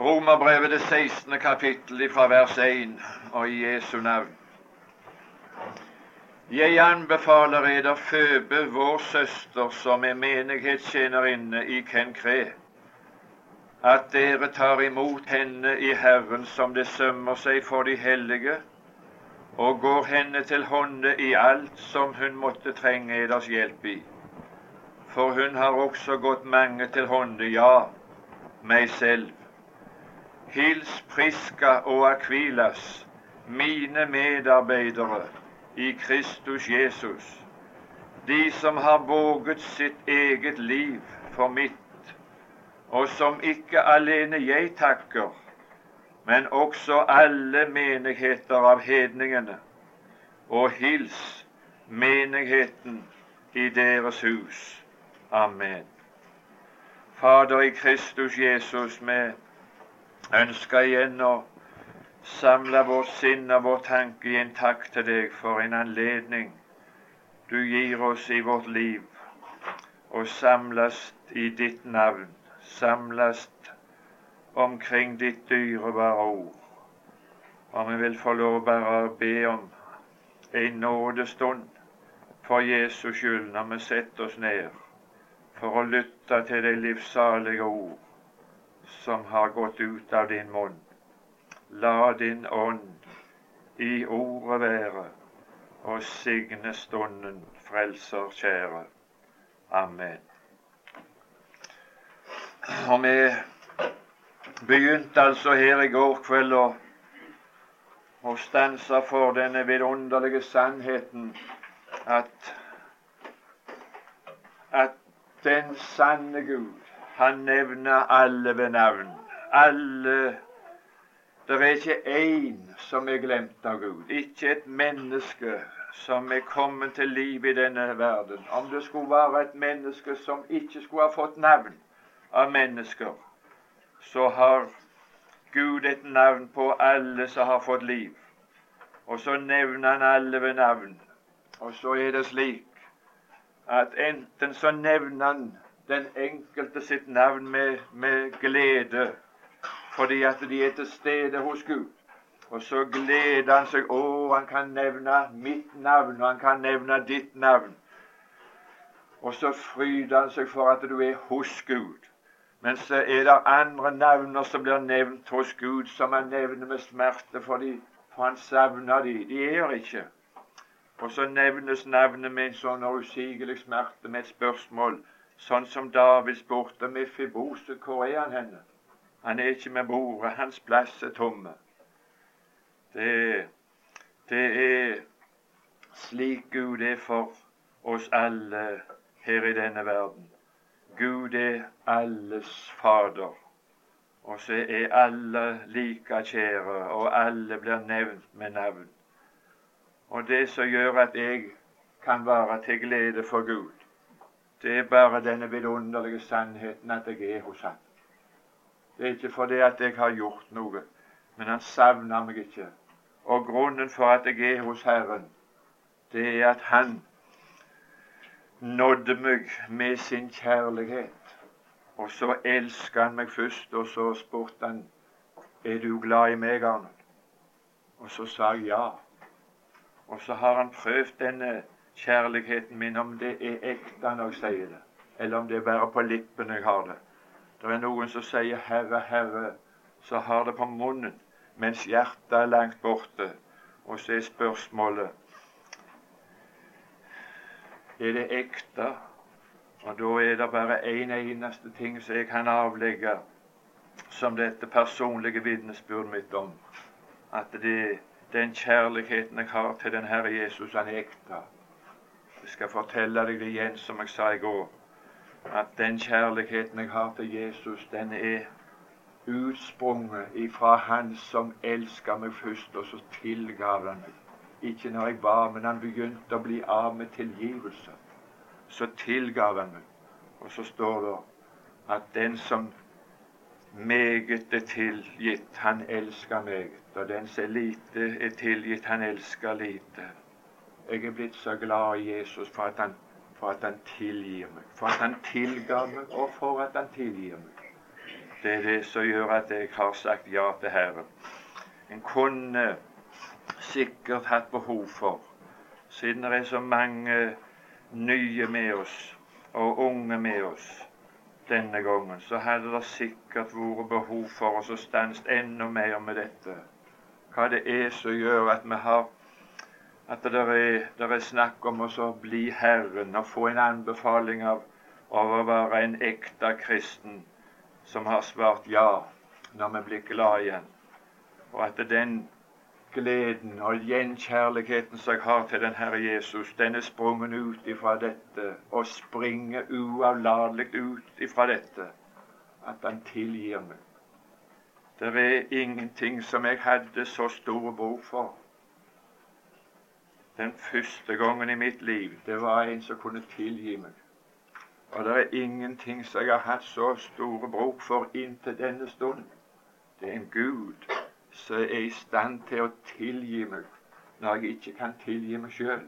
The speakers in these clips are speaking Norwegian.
Romerbrevet det 16. kapittel fra vers 1 og i Jesu navn. Jeg anbefaler eder Føbe, vår søster, som er menighetstjenerinne i Kenkre, at dere tar imot henne i Herren som det sømmer seg for de hellige, og går henne til hånde i alt som hun måtte trenge eders hjelp i. For hun har også gått mange til hånde, ja, meg selv. Hils Priska og Akvilas, mine medarbeidere i Kristus Jesus, de som har våget sitt eget liv for mitt, og som ikke alene jeg takker, men også alle menigheter av hedningene, og hils menigheten i deres hus. Amen. Fader i Kristus Jesus, vi ønsker igjen å samle vårt sinn og vår tanke i en takk til deg for en anledning du gir oss i vårt liv, og samles i ditt navn, samles omkring ditt dyrebare ord. Og vi vil få lov bare å be om en nådestund for Jesus skyld når vi setter oss ned for å lytte til de livssalige ord som har gått ut av din munn. La din ånd i ordet være, og signe stunden, Frelser kjære. Amen. Og vi begynte altså her i går kveld å, å stanse for denne vidunderlige sannheten at at den sanne Gud, han nevner alle ved navn. Alle det er ikke én som er glemt av Gud, ikke et menneske som er kommet til liv i denne verden. Om det skulle være et menneske som ikke skulle ha fått navn av mennesker, så har Gud et navn på alle som har fått liv. Og så nevner han alle ved navn. Og så er det slik at enten så nevner han den enkelte sitt navn med, med glede fordi at de er til stede hos Gud. Og så gleder han seg. Å, han kan nevne mitt navn, og han kan nevne ditt navn. Og så fryder han seg for at du er hos Gud. Men så er det andre navner som blir nevnt hos Gud, som han nevner med smerte, fordi, for han savner de. De er ikke. Og så nevnes navnet med en sånn usigelig smerte med et spørsmål, sånn som David spurte med Fibose, hvor er han henne? Han er ikke med bordet. Hans plass er tomme. Det, det er slik Gud er for oss alle her i denne verden. Gud er alles Fader. Og så er alle like kjære, og alle blir nevnt med navn. Og det som gjør at jeg kan være til glede for Gud, det er bare denne vidunderlige sannheten at jeg er hos Ham. Det er ikke fordi at jeg har gjort noe, men han savner meg ikke. Og grunnen for at jeg er hos Herren, det er at Han nådde meg med sin kjærlighet. Og så elsket han meg først, og så spurte han er du glad i meg, Arnold. Og så sa jeg ja. Og så har han prøvd denne kjærligheten min, om det er ekte når jeg sier det, eller om det er bare på lippene jeg har det. Det er noen som sier 'Herre, Herre', så har det på munnen, mens hjertet er langt borte. Og så er spørsmålet er det ekte. Og da er det bare én en eneste ting som jeg kan avlegge som dette personlige vitnesbyrdet mitt om. At det, den kjærligheten jeg har til den Herre Jesus, han er ekte. Jeg skal fortelle deg det igjen, som jeg sa i går at den kjærligheten jeg har til Jesus, den er utsprunget ifra Han som elska meg først, og så tilgav han meg. Ikke når jeg ba, men han begynte å bli av med tilgivelse. Så tilgav han meg. Og så står det at den som meget er tilgitt, han elsker meget. Og den som er lite er tilgitt, han elsker lite. Jeg er blitt så glad i Jesus for at han for at han tilgir meg, for at han tilga meg, og for at han tilgir meg. Det er det som gjør at jeg har sagt ja til Herren. En kunne sikkert hatt behov for, siden det er så mange nye med oss og unge med oss denne gangen, så hadde det sikkert vært behov for oss å stanse enda mer med dette. Hva det er som gjør at vi har at det er, det er snakk om å bli Herren og få en anbefaling av, av å være en ekte kristen som har svart ja når vi blir glad igjen. Og at den gleden og gjenkjærligheten som jeg har til den Herre Jesus, den er sprunget ut ifra dette og springer uavlatelig ut ifra dette at Han tilgir meg. Det er ingenting som jeg hadde så stor behov for den første gangen i mitt liv, det var en som kunne tilgi meg. Og det er ingenting som jeg har hatt så store bruk for inntil denne stund. Det er en Gud som er i stand til å tilgi meg når jeg ikke kan tilgi meg sjøl.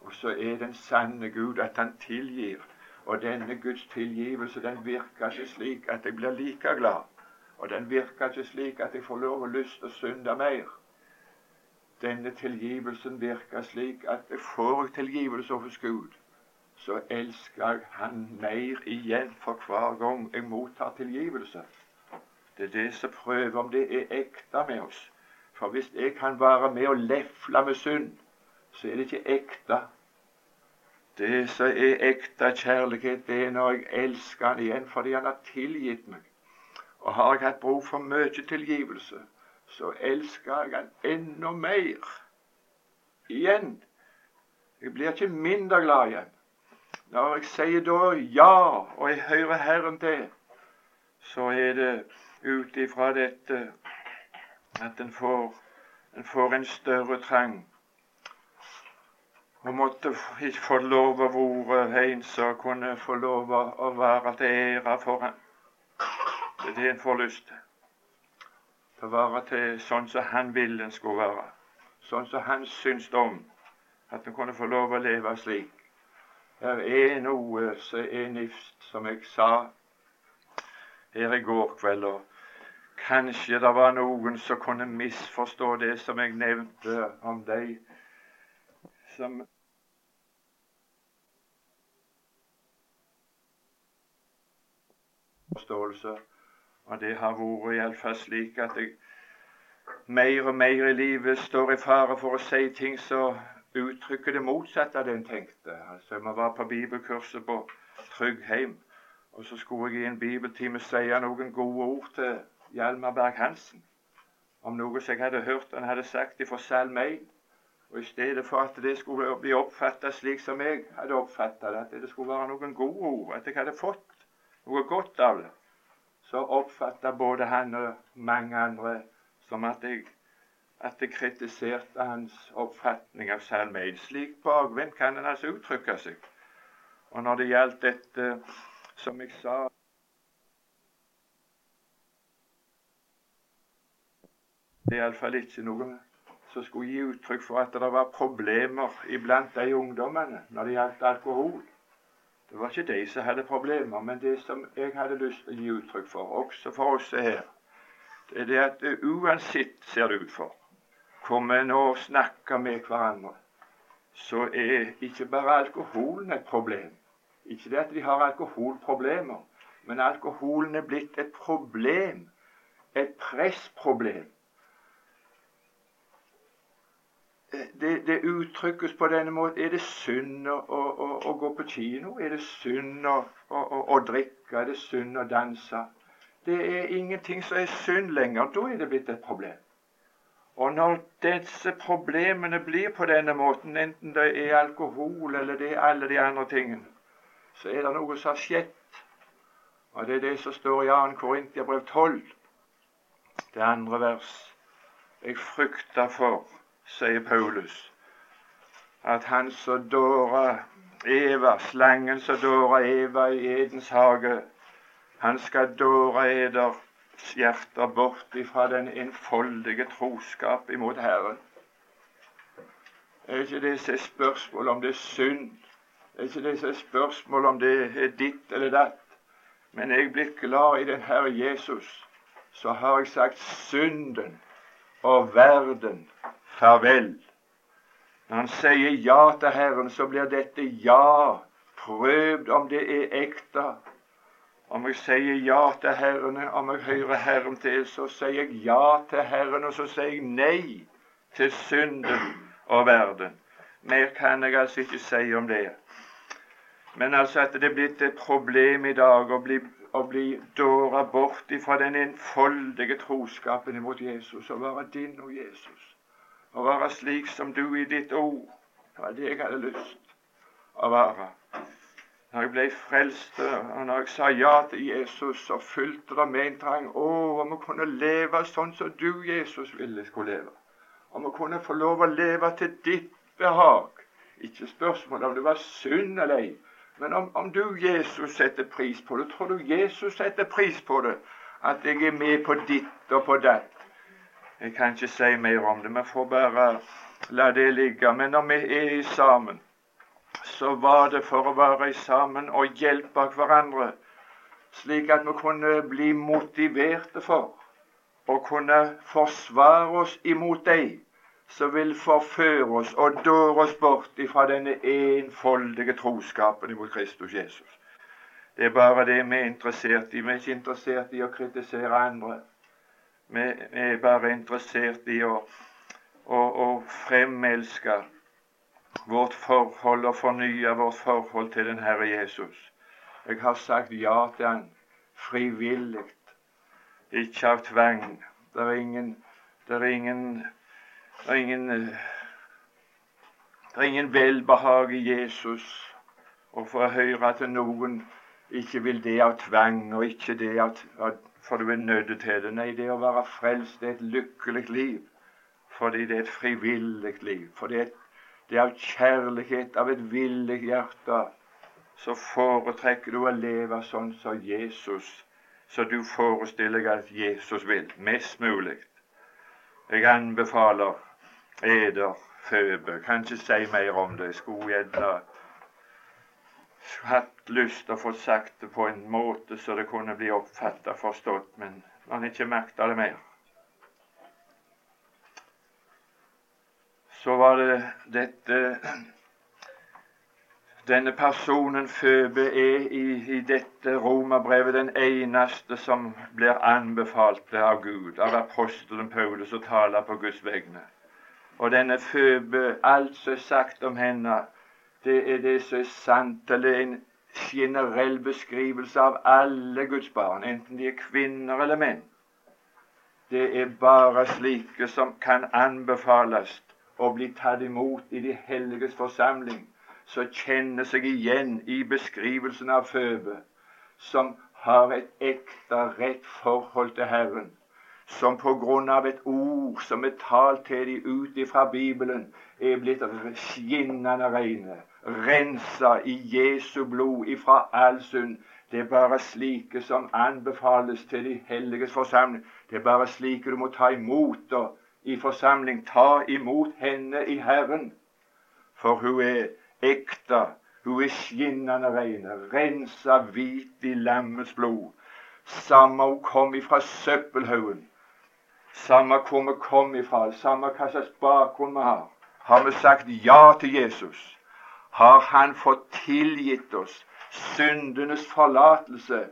Og så er den sanne Gud at han tilgir. Og denne Guds tilgivelse den virker ikke slik at jeg blir like glad. Og den virker ikke slik at jeg får lov og lyst til å synde mer denne tilgivelsen virker slik at får jeg tilgivelse hos Gud, så elsker jeg Han mer igjen for hver gang jeg mottar tilgivelse. Det er det som prøver om det er ekte med oss. For hvis jeg kan være med og lefle med synd, så er det ikke ekte. Det som er ekte kjærlighet, det er når jeg elsker Han igjen fordi Han har tilgitt meg. Og har jeg hatt bruk for mye tilgivelse, så elsker jeg han enda mer. Igjen. Jeg blir ikke mindre glad igjen. Når jeg sier da ja, og jeg hører Herren til, så er det ut ifra dette at en får, en får en større trang. Og måtte ikke få lov å være en som kunne få lov å være til ære for ham. Det er det en får lyst til til å være til sånn som han ville en skulle være. Sånn som han syntes om at en kunne få lov å leve slik. Det er noe som er nifst, som jeg sa her i går kveld. og Kanskje det var noen som kunne misforstå det som jeg nevnte om de som forståelse og det har vært iallfall slik at jeg mer og mer i livet står i fare for å si ting som uttrykker det motsatte av det en tenkte. Altså, Jeg var på bibelkurset på Tryggheim, og så skulle jeg i en bibeltime si noen gode ord til Hjalmar Berg-Hansen om noe som jeg hadde hørt han hadde sagt fra Salme 1. Og i stedet for at det skulle bli oppfatta slik som jeg hadde oppfatta det, at det skulle være noen gode ord, at jeg hadde fått noe godt av det, så oppfatta både han og mange andre som at jeg, at jeg kritiserte hans oppfatning av Salme 1. Slik bakvendt kan en altså uttrykke seg. Og når det gjaldt dette, som jeg sa Det er iallfall ikke noe som skulle gi uttrykk for at det var problemer iblant de ungdommene når det gjaldt alkohol. Det var ikke de som hadde problemer, men det som jeg hadde lyst til å gi uttrykk for, også for oss her, det er det at uansett, ser det ut for, hvor vi nå snakker med hverandre, så er ikke bare alkoholen et problem. Ikke det at de har alkoholproblemer, men alkoholen er blitt et problem. Et pressproblem det, det, uttrykkes på denne måten. Er det synd å, å, å gå på kino? Er det synd å, å, drikke? Er det synd å danse? Det er ingenting som er synd lenger. Da er det blitt et problem. Og når disse problemene blir på denne måten, enten det er alkohol eller det er alle de andre tingene, så er det noe som har skjedd. Og det er det som står i 2. Korintiabrev 12, det andre vers. Jeg frykter for sier Paulus, at han som dåra Eva, slangen som dåra Eva i Edens hage, han skal dåre eders hjerter bort ifra den enfoldige troskap imot Herren. Er ikke det som er spørsmål om det er synd. Er ikke det som er spørsmål om det er ditt eller datt. Men jeg er blitt glad i den Herre Jesus. Så har jeg sagt synden og verden farvel. Når han sier ja til Herren, så blir dette ja prøvd om det er ekte. Om jeg sier ja til Herren, om jeg hører Herren til, så sier jeg ja til Herren, og så sier jeg nei til synden og verden. Mer kan jeg altså ikke si om det. Men altså at det er blitt et problem i dag å bli, å bli dåra bort fra den enfoldige troskapen imot Jesus, og være din og Jesus. Å være slik som du i ditt ord. Det var det jeg hadde lyst å være. Når jeg ble frelst, og når jeg sa ja til Jesus, så fulgte det med en trang Å, om jeg kunne leve sånn som du, Jesus, ville skulle leve. Om jeg kunne få lov å leve til ditt behag. Ikke spørsmålet om det var synd eller ei, men om, om, du, Jesus, setter pris på det. Tror du Jesus setter pris på det? At jeg er med på ditt og på datt? Jeg kan ikke si mer om det. Vi får bare la det ligge. Men når vi er sammen, så var det for å være sammen og hjelpe hverandre, slik at vi kunne bli motiverte for å kunne forsvare oss imot dem som vil forføre oss og dåre oss bort ifra denne enfoldige troskapen imot Kristus Jesus. Det er bare det vi er interessert i. Vi er ikke interessert i å kritisere andre. Vi er bare interessert i å, å, å fremelske vårt forhold og fornye vårt forhold til den Herre Jesus. Jeg har sagt ja til Han frivillig, ikke av tvang. Det er ingen, det er ingen det er ingen, det er ingen velbehag i Jesus å få høre at noen ikke vil det av tvang, og ikke det at, for du er nødt til det. Nei, det å være frelst det er et lykkelig liv. Fordi det er et frivillig liv. For det er, av kjærlighet, av et villig hjerte. Så foretrekker du å leve sånn som Jesus, så du forestiller deg at Jesus vil. Mest mulig. Jeg anbefaler eder Føbe. Kan ikke si mer om det. Jeg skulle gjerne hatt lyst til å få sagt det på en måte så det kunne bli oppfatta forstått, men man ikke makta det mer. Så var det dette Denne personen Føbe er i, i dette romerbrevet den eneste som blir anbefalt av Gud, av apostelen Paulus, å tale på Guds vegne. Og denne Føbe, alt som er sagt om henne, det er det som er sant. Eller en generell beskrivelse av alle Guds barn, enten de er kvinner eller menn. Det er bare slike som kan anbefales å bli tatt imot i de helliges forsamling, som kjenner seg igjen i beskrivelsen av Føbe, som har et ekte, rett forhold til Herren som på grunn av et ord som er talt til dem ut ifra Bibelen, er blitt skinnende rene, rensa i Jesu blod ifra all synd. Det er bare slike som anbefales til de helliges forsamling. Det er bare slike du må ta imot og i forsamling. Ta imot henne i Herren, for hun er ekte. Hun er skinnende rene, rensa hvit i lammets blod. Samme hun kom ifra søppelhaugen samme hvor vi kom ifra, samme hva slags bakgrunn vi har, har vi sagt ja til Jesus, har Han fått tilgitt oss syndenes forlatelse.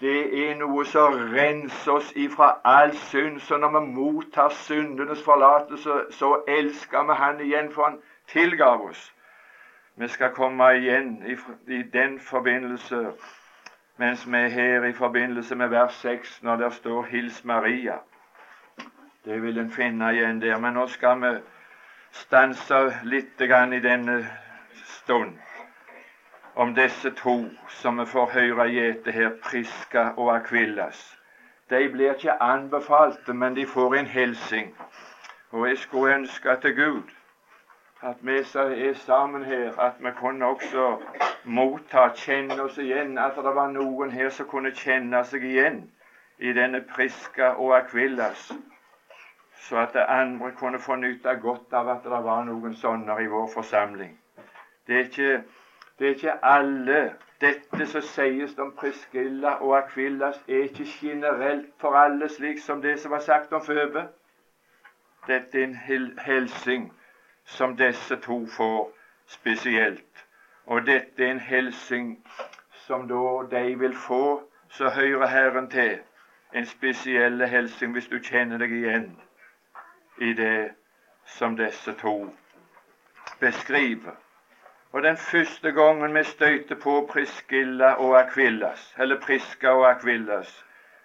Det er noe som renser oss ifra all synd. Så når vi mottar syndenes forlatelse, så elsker vi Han igjen, for Han tilgav oss. Vi skal komme igjen i, den forbindelse mens vi er her i forbindelse med vers 6, når det står 'Hils Maria'. Det vil en finne igjen der. Men nå skal vi stanse litt i denne stund om disse to som vi får høre gjete her, Priska og Akvillas. De blir ikke anbefalte, men de får en hilsing. Og jeg skulle ønske til Gud at vi er sammen her, at vi kunne også motta, kjenne oss igjen. At det var noen her som kunne kjenne seg igjen i denne Priska og Akvillas så at det andre kunne få nyte godt av at det var noen sånne i vår forsamling. Det er ikke, det er ikke alle dette som sies om Priscilla og Akvillas, er ikke generelt for alle, slik som det som var sagt om Føbe. Dette er en hilsing som disse to får spesielt. Og dette er en hilsing som da de vil få, så hører Herren til. En spesiell helsing hvis du kjenner deg igjen i det som disse to beskriver. Og den første gangen vi støyter på Priskilla og Akvillas, eller Priska og Akvillas,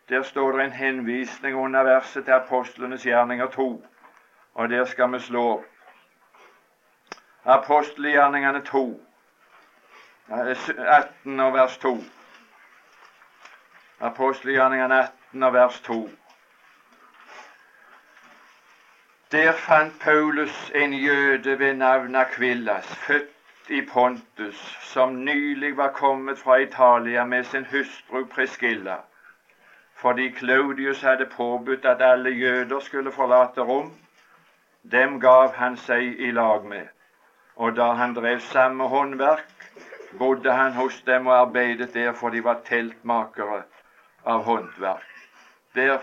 der står det en henvisning under verset til apostlenes gjerninger 2. Og der skal vi slå opp. Apostelgjerningene 2, 18 og vers 2. Apostelgjerningene 18 og vers 2. Der fant Paulus en jøde ved navn Akvillas, født i Pontus, som nylig var kommet fra Italia med sin hustru Priscilla, fordi Claudius hadde påbudt at alle jøder skulle forlate Rom. Dem gav han seg i lag med, og da han drev samme håndverk, bodde han hos dem og arbeidet der, for de var teltmakere av håndverk. Der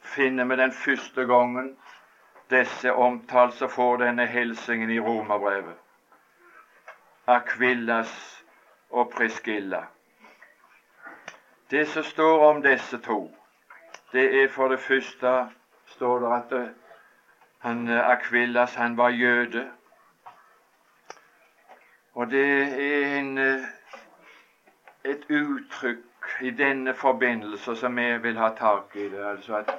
finner vi den første gangen disse omtalt så får denne hilsingen i romerbrevet. Akvillas og Priskilla. Det som står om disse to, det er for det første står det at eh, han, eh, Akvillas han var jøde. Og det er en, eh, et uttrykk i denne forbindelse som vi vil ha tak i. det, altså at,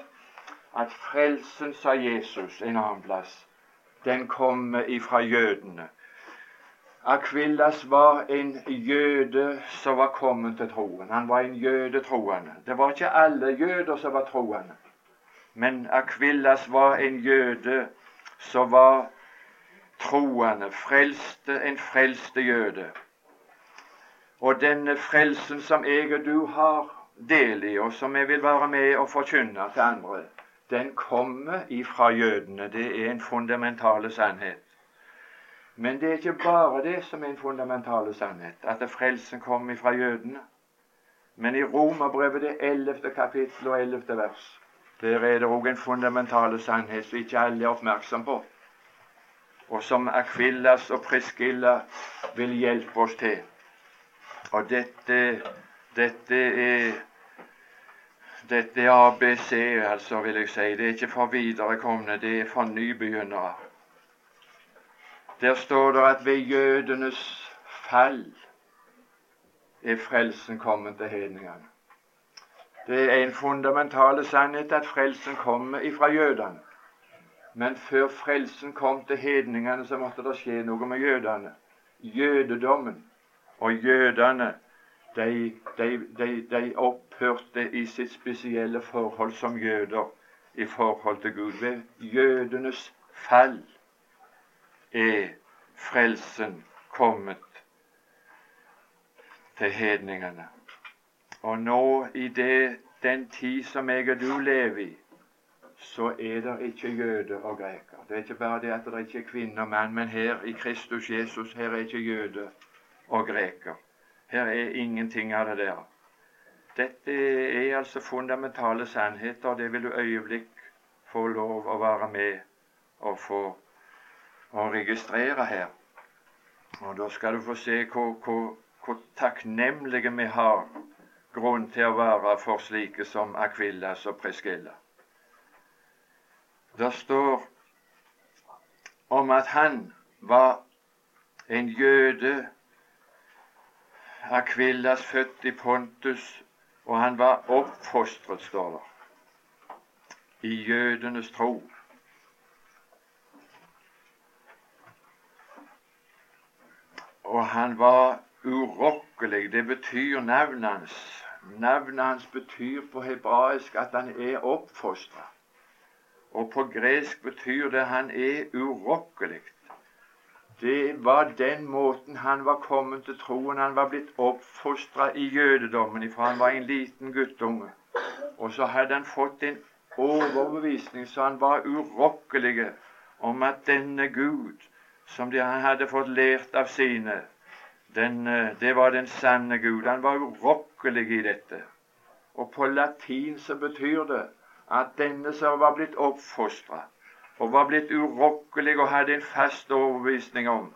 at frelsen, sa Jesus en annen plass, den kommer ifra jødene. Akvillas var en jøde som var kommet til troen. Han var en jøde troende. Det var ikke alle jøder som var troende. Men Akvillas var en jøde som var troende, frelste, en frelste jøde. Og denne frelsen som jeg og du har del i, og som jeg vil være med og forkynne til andre, den kommer ifra jødene. Det er en fundamentale sannhet. Men det er ikke bare det som er en fundamentale sannhet, at frelsen kommer fra jødene. Men i Romerbrevet det 11. kapittel og 11. vers, der er det òg en fundamentale sannhet som ikke alle er oppmerksom på, og som Akvillas og Priskilla vil hjelpe oss til. Og dette, dette er dette er ABC, altså, vil jeg si. Det er ikke for viderekomne, det er for nybegynnere. Der står det at ved jødenes fall er frelsen kommet til hedningene. Det er en fundamental sannhet at frelsen kommer ifra jødene. Men før frelsen kom til hedningene, så måtte det skje noe med jødene. Jødedommen og jødene de, de, de, de, opphørte i sitt spesielle forhold som jøder i forhold til Gud. Ved jødenes fall er frelsen kommet til hedningene. Og nå, i det, den tid som jeg og du lever i, så er det ikke jøde og greker. Det er ikke bare det at det ikke er kvinne og mann, men her i Kristus Jesus her er ikke jøde og greker. Her er ingenting av det der. Dette er altså fundamentale sannheter, og det vil du øyeblikk få lov å være med og få å registrere her. Og Da skal du få se hvor, hvor, hvor takknemlige vi har grunn til å være for slike som Akvillas og Preskilla. Det står om at han var en jøde, Akvillas født i Pontus, og han var oppfostret, står det, i jødenes tro. Og han var urokkelig. Det betyr navnet hans. Navnet hans betyr på hebraisk at han er oppfostra. Og på gresk betyr det han er urokkelig. Det var den måten han var kommet til troen. Han var blitt oppfostra i jødedommen fra han var en liten guttunge. Og så hadde han fått en overbevisning så han var urokkelig om at denne Gud som de hadde fått lært av sine, den, eh, det var den sanne Gud. Han var urokkelig i dette. Og på latin så betyr det at denne som var blitt oppfostra og var blitt urokkelig og hadde en fast overbevisning om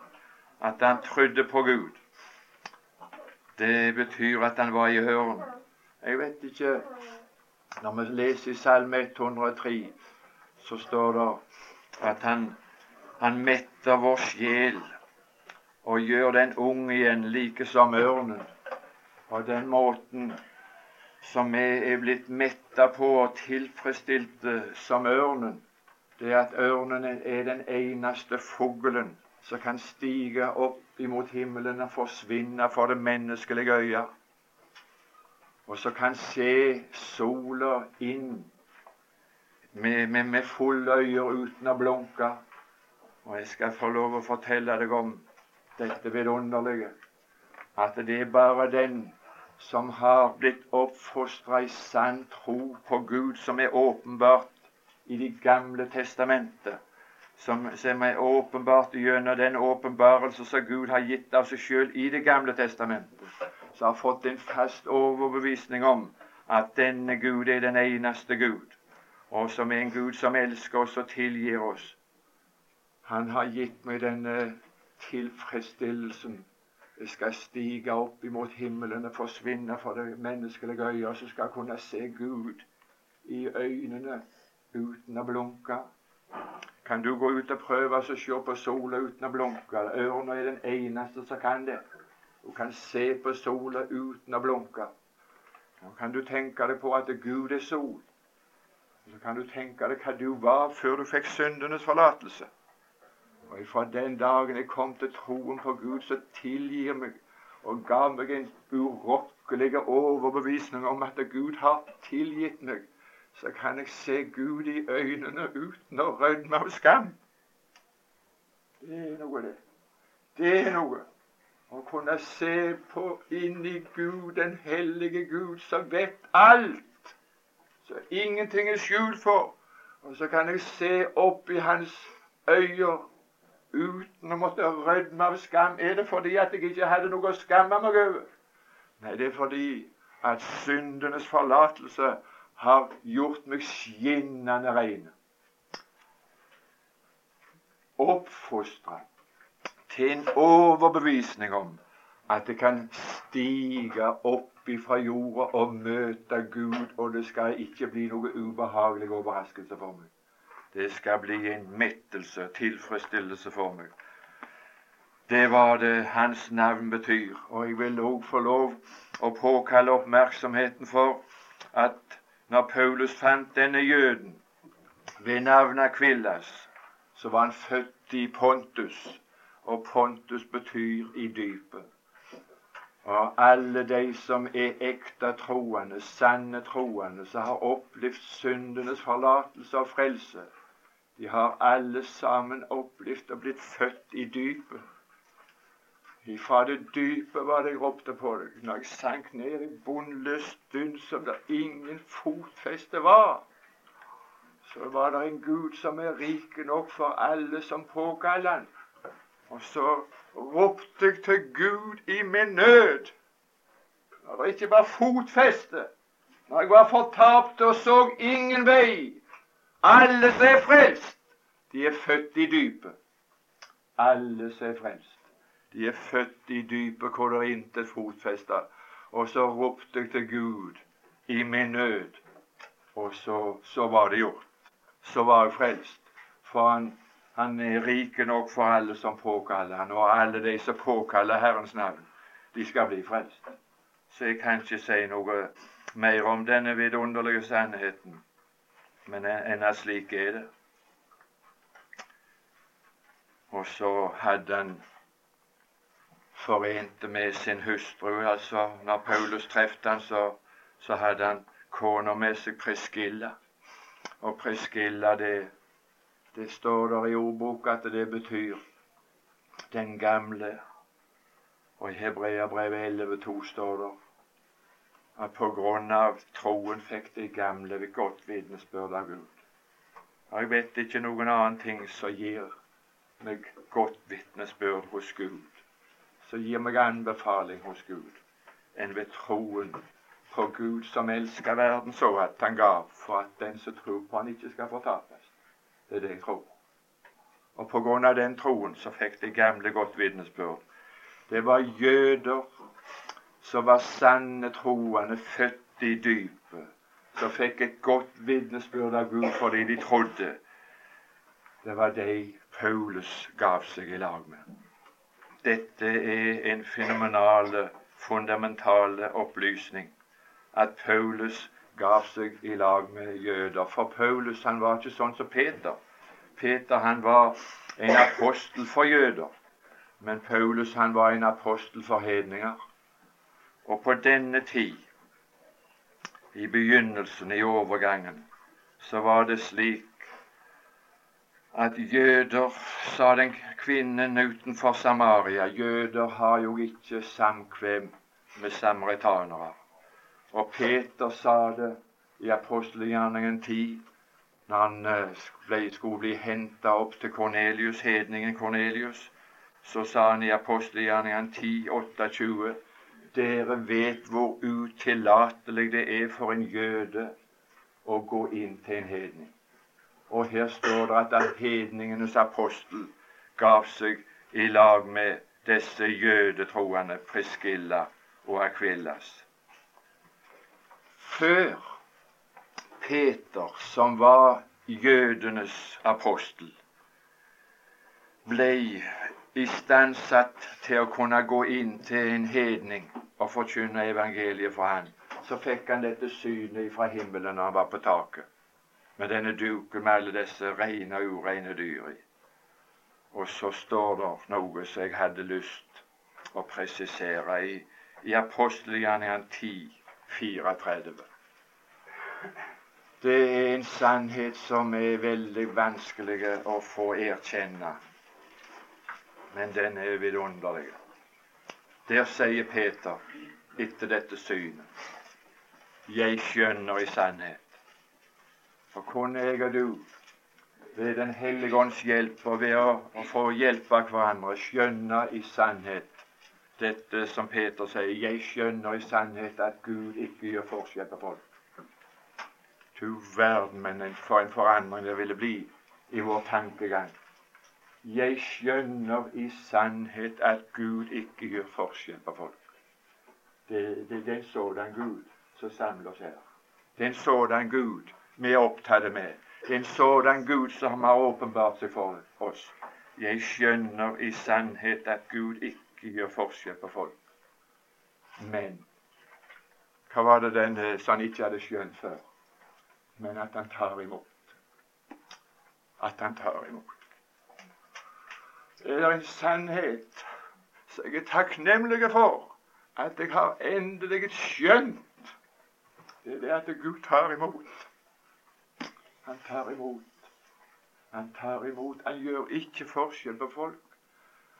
at han trodde på Gud, det betyr at han var i høren. Jeg vet ikke Når vi leser i Salme 103, så står det at han, han metter vår sjel og gjør den ung igjen, like som ørnen. Og den måten som vi er blitt metta på og tilfredsstilte som ørnen, det er at ørnen er den eneste fuglen som kan stige opp imot himmelen og forsvinne for det menneskelige øyet, og som kan se sola inn med, med, med fulle øyne uten å blunke. Og jeg skal få lov å fortelle deg om dette vidunderlige at det er bare den som har blitt oppfostra i sann tro på Gud, som er åpenbart i Det gamle testamentet, som, som er åpenbart gjennom den åpenbarelse som Gud har gitt av seg sjøl i Det gamle testamentet, som har fått en fast overbevisning om at denne Gud er den eneste Gud, og som er en Gud som elsker oss og tilgir oss. Han har gitt meg denne tilfredsstillelsen det skal stige opp imot himmelen og forsvinne for det menneskelige øyet, så skal jeg kunne se Gud i øynene uten å blunke. Kan du gå ut og prøve å se på sola uten å blunke? Ørna er den eneste som kan det. Du kan se på sola uten å blunke. Nå kan du tenke deg på at Gud er sol. Så kan du tenke deg hva du var før du fikk syndenes forlatelse. Og fra den dagen jeg kom til troen på Gud, så tilgir meg og ga meg en urokkelig overbevisning om at Gud har tilgitt meg, så kan jeg se Gud i øynene uten å rødme av skam. Det er noe, det. Det er noe. Å kunne se på inni Gud, den hellige Gud, som vet alt. Så ingenting er skjult for. Og så kan jeg se opp i hans øyne uten å måtte rødme av skam. Er det fordi at jeg ikke hadde noe å skamme meg over? Nei, det er fordi at syndenes forlatelse har gjort meg skinnende rein. Oppfostra til en overbevisning om at det kan stige opp ifra jorda og møte Gud, og det skal ikke bli noe ubehagelig overraskelse for meg. Det skal bli en mettelse, tilfredsstillelse for meg. Det var det hans navn betyr. Og jeg vil òg få lov å påkalle oppmerksomheten for at når Paulus fant denne jøden ved navn Akvillas, så var han født i Pontus, og Pontus betyr i dypet. Og alle de som er ekte troende, sanne troende, som har opplevd syndenes forlatelse og frelse, de har alle sammen opplevd og blitt født i dypet. Ifra det dype var det jeg ropte på deg. Når jeg sank ned i bunnløs stund som det ingen fotfeste var, så var det en Gud som er rik nok for alle som påkaller han. Og så ropte jeg til Gud i min nød. Når det ikke var fotfeste, når jeg var fortapt og så ingen vei, alle som er frelst, de er født i dypet. Alle som er frelst. De er født i dypet hvor det intet fotfeste. Og så ropte jeg til Gud i min nød, og så, så var det gjort. Så var jeg frelst. For han, han er rike nok for alle som påkaller han, og alle de som påkaller Herrens navn, de skal bli frelst. Så jeg kan ikke si noe mer om denne vidunderlige sannheten men enn slik er det. Og så hadde han forente med sin hustru. altså Når Paulus traff han, så, så hadde han kona med seg Preskilla. Og Preskilla, det, det står der i ordboka at det betyr den gamle. Og i Hebreabrevet 11,2 står det at på grunn av troen fikk de gamle ved godt vitnesbyrd av Gud. Jeg vet ikke noen annen ting som gir meg godt vitnesbyrd hos Gud, som gir meg anbefaling hos Gud, enn ved troen på Gud som elsker verden så at han gav for at den som tror på han ikke skal fortapes. Det er det jeg tror. Og på grunn av den troen så fikk de gamle godt vitnesbyrd. Det var jøder som var sanne troende, født i dypet, som fikk et godt vitnesbyrd av Gud fordi de trodde. Det var de Paulus gav seg i lag med. Dette er en fenomenale, fundamentale opplysning at Paulus gav seg i lag med jøder. For Paulus han var ikke sånn som Peter. Peter han var en apostel for jøder, men Paulus han var en apostel for hedninger. Og på denne tid, i begynnelsen, i overgangen, så var det slik at jøder, sa den kvinnen utenfor Samaria, jøder har jo ikke samkvem med samaritanere. Og Peter sa det i apostelgjerningen 10, når han eh, ble, skulle bli henta opp til Kornelius, hedningen Kornelius, så sa han i apostelgjerningen 10, 28 Dere vet hvor utillatelig det er for en jøde å gå inn til en hedning. Og her står det at hedningenes apostel gav seg i lag med disse jødetroende Priskilla og Akvillas. Før Peter, som var jødenes apostel, ble istandsatt til å kunne gå inn til en hedning og forkynne evangeliet for han, så fikk han dette synet fra himmelen når han var på taket, med denne duken med alle disse rene og ureine dyr i. Og så står det noe som jeg hadde lyst å presisere i, i apostelgjerningen 10, 34. Det er en sannhet som er veldig vanskelig å få erkjenne, men den er vidunderlig. Der sier Peter etter dette synet Jeg skjønner i sannhet. For kunne jeg og du ved Den hellige ånds hjelp og ved å, få hjelpe hverandre skjønne i sannhet dette som Peter sier Jeg skjønner i sannhet at Gud ikke gjør forskjell på folk. Du verden, men for en forandring det ville bli i vår tankegang. Jeg skjønner i sannhet at Gud ikke gjør forskjell på folk. Det, det, det er en sådan Gud som samler oss her. Det er en sådan Gud vi er opptatt med. Det er en sådan Gud som har åpenbart seg for oss. Jeg skjønner i sannhet at Gud ikke gjør forskjell på folk. Men hva var det den som han ikke hadde skjønt før? men at han tar imot. At han tar imot. Det er en sannhet som jeg er takknemlig for at jeg har endelig skjønt. Det er det at Gud tar imot. Han tar imot. Han tar imot. Han gjør ikke forskjell på folk.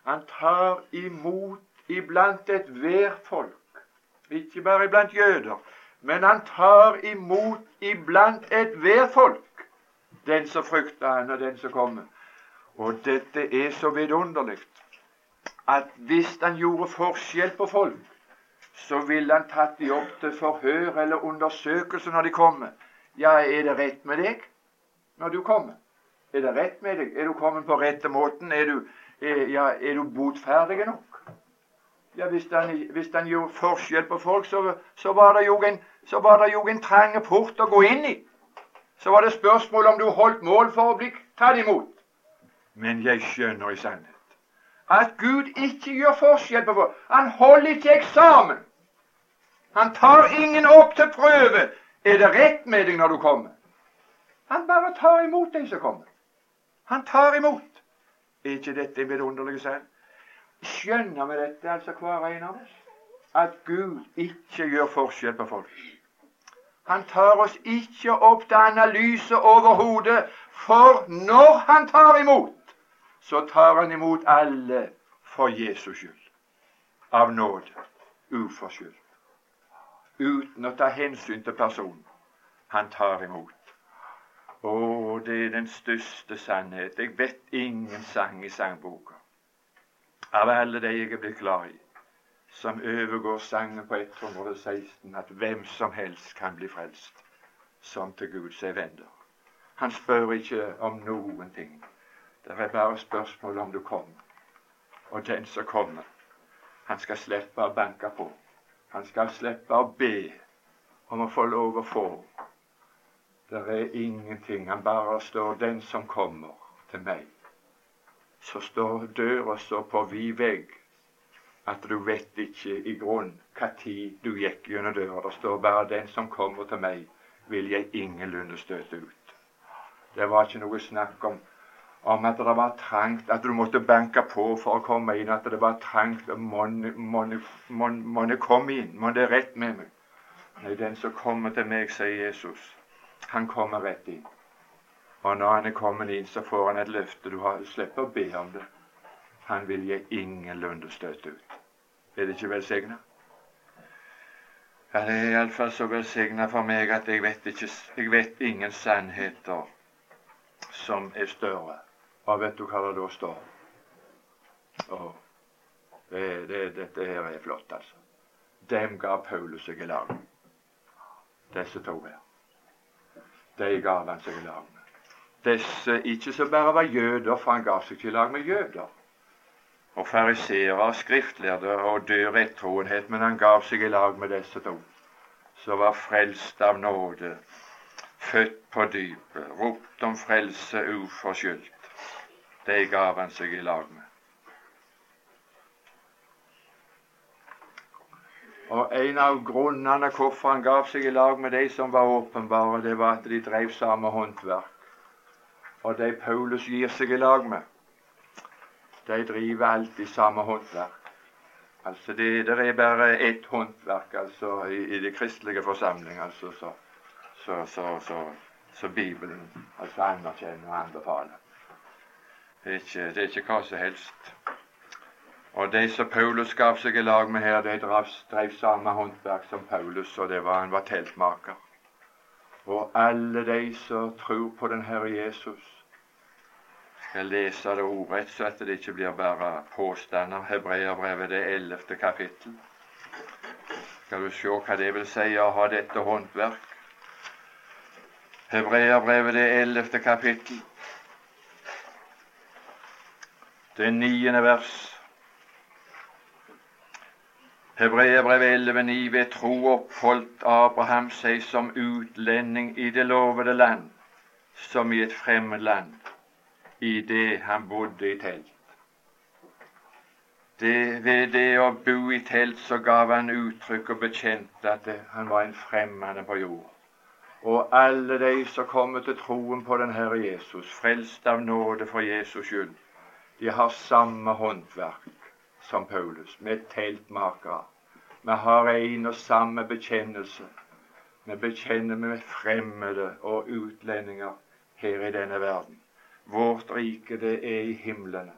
Han tar imot iblant ethvert folk. Ikke bare iblant jøder, men han tar imot iblant ethvert folk den som frykter han, og den som kommer. Og dette er så vidunderlig at hvis han gjorde forskjell på folk, så ville han tatt de opp til forhør eller undersøkelse når de kommer. Ja, er det rett med deg når du kommer? Er det rett med deg? Er du kommet på rette måten? Er du, er, ja, er du botferdig nok? Ja, hvis han gjorde forskjell på folk, så, så var det jo en så var det jo en trang port å gå inn i. Så var det spørsmål om du holdt mål for å bli tatt imot. Men jeg skjønner i sannhet at Gud ikke gjør forskjell på folk. Han holder ikke eksamen. Han tar ingen opp til prøve. Er det rett med deg når du kommer? Han bare tar imot de som kommer. Han tar imot. Er ikke dette en vidunderlig sak? Skjønner vi dette, altså hver en av oss? At Gud ikke gjør forskjell på folk. Han tar oss ikke opp til analyse overhodet, for når han tar imot, så tar han imot alle for Jesus skyld. Av nåde. Uforskyldt. Uten å ta hensyn til personen. Han tar imot. Å, det er den største sannhet. Jeg vet ingen sang i sangboka av alle de jeg er blitt glad i, som overgår sangen på 116, at hvem som helst kan bli frelst, som til Gud seg vender. Han spør ikke om noen ting. Det er bare spørsmål om du kommer. Og den som kommer, han skal slippe å banke på. Han skal slippe å be om å få lov å få. Det er ingenting. Han bare står 'den som kommer til meg' så står døra så på vid vegg at du vet ikke i grunn når du gikk gjennom døra. Det står bare 'Den som kommer til meg, vil jeg ingenlunde støte ut'. Det var ikke noe snakk om, om at det var trangt, at du måtte banke på for å komme inn, at det var trangt Må jeg komme inn? Må det rett med meg? Nei, den som kommer til meg, sier Jesus, han kommer rett inn. Og når han er kommet inn, så får han et løfte. Du har, slipper å be om det. Han vil gi ingenlunde støte ut. Er det ikke velsigna? Ja, det er iallfall så velsigna for meg at jeg vet, ikke, jeg vet ingen sannheter som er større. Og vet du hva det da står? Oh, det, det, dette her er flott, altså. Dem ga Paulus seg i lag Disse to her. De gav han seg i lag med disse ikke som bare var jøder, for han gav seg ikke i lag med jøder. Og fariseere, skriftlærde og dør rettroenhet, men han gav seg i lag med disse to, som var frelst av nåde, født på dypet, ropt om frelse uforskyldt. De gav han seg i lag med. Og En av grunnene hvorfor han gav seg i lag med de som var åpenbare, det var at de drev samme håndverk og de Paulus gir seg i lag med, de driver alltid samme håndverk. Altså det, det er bare ett håndverk altså i, i det kristelige forsamling, altså, så, så, så, så, Bibelen altså anerkjenner og anbefaler. Det er, ikke, det er ikke hva som helst. Og de som Paulus gav seg i lag med her, de drev, samme håndverk som Paulus, og det var han var teltmaker. Og alle de som tror på den Herre Jesus skal lese det ordrett, så at det ikke blir bare påstander. Hebreerbrevet, det ellevte kapittel. Skal du se hva det vil si å ha dette håndverk? Hebreerbrevet, det ellevte kapittel. Det niende vers. Hebreerbrevet 11,9.: Ved tro oppholdt Abraham seg som utlending i det lovede land, som i et fremmed land, i det han bodde i telt. Det, ved det å bo i telt så gav han uttrykk og bekjente at det, han var en fremmede på jord. Og alle de som kommer til troen på den Herre Jesus, frelst av nåde for Jesus skyld, de har samme håndverk som Paulus, med teltmakere. Vi har en og samme bekjennelse. Vi bekjenner med fremmede og utlendinger her i denne verden. Vårt rike, det er i himlene.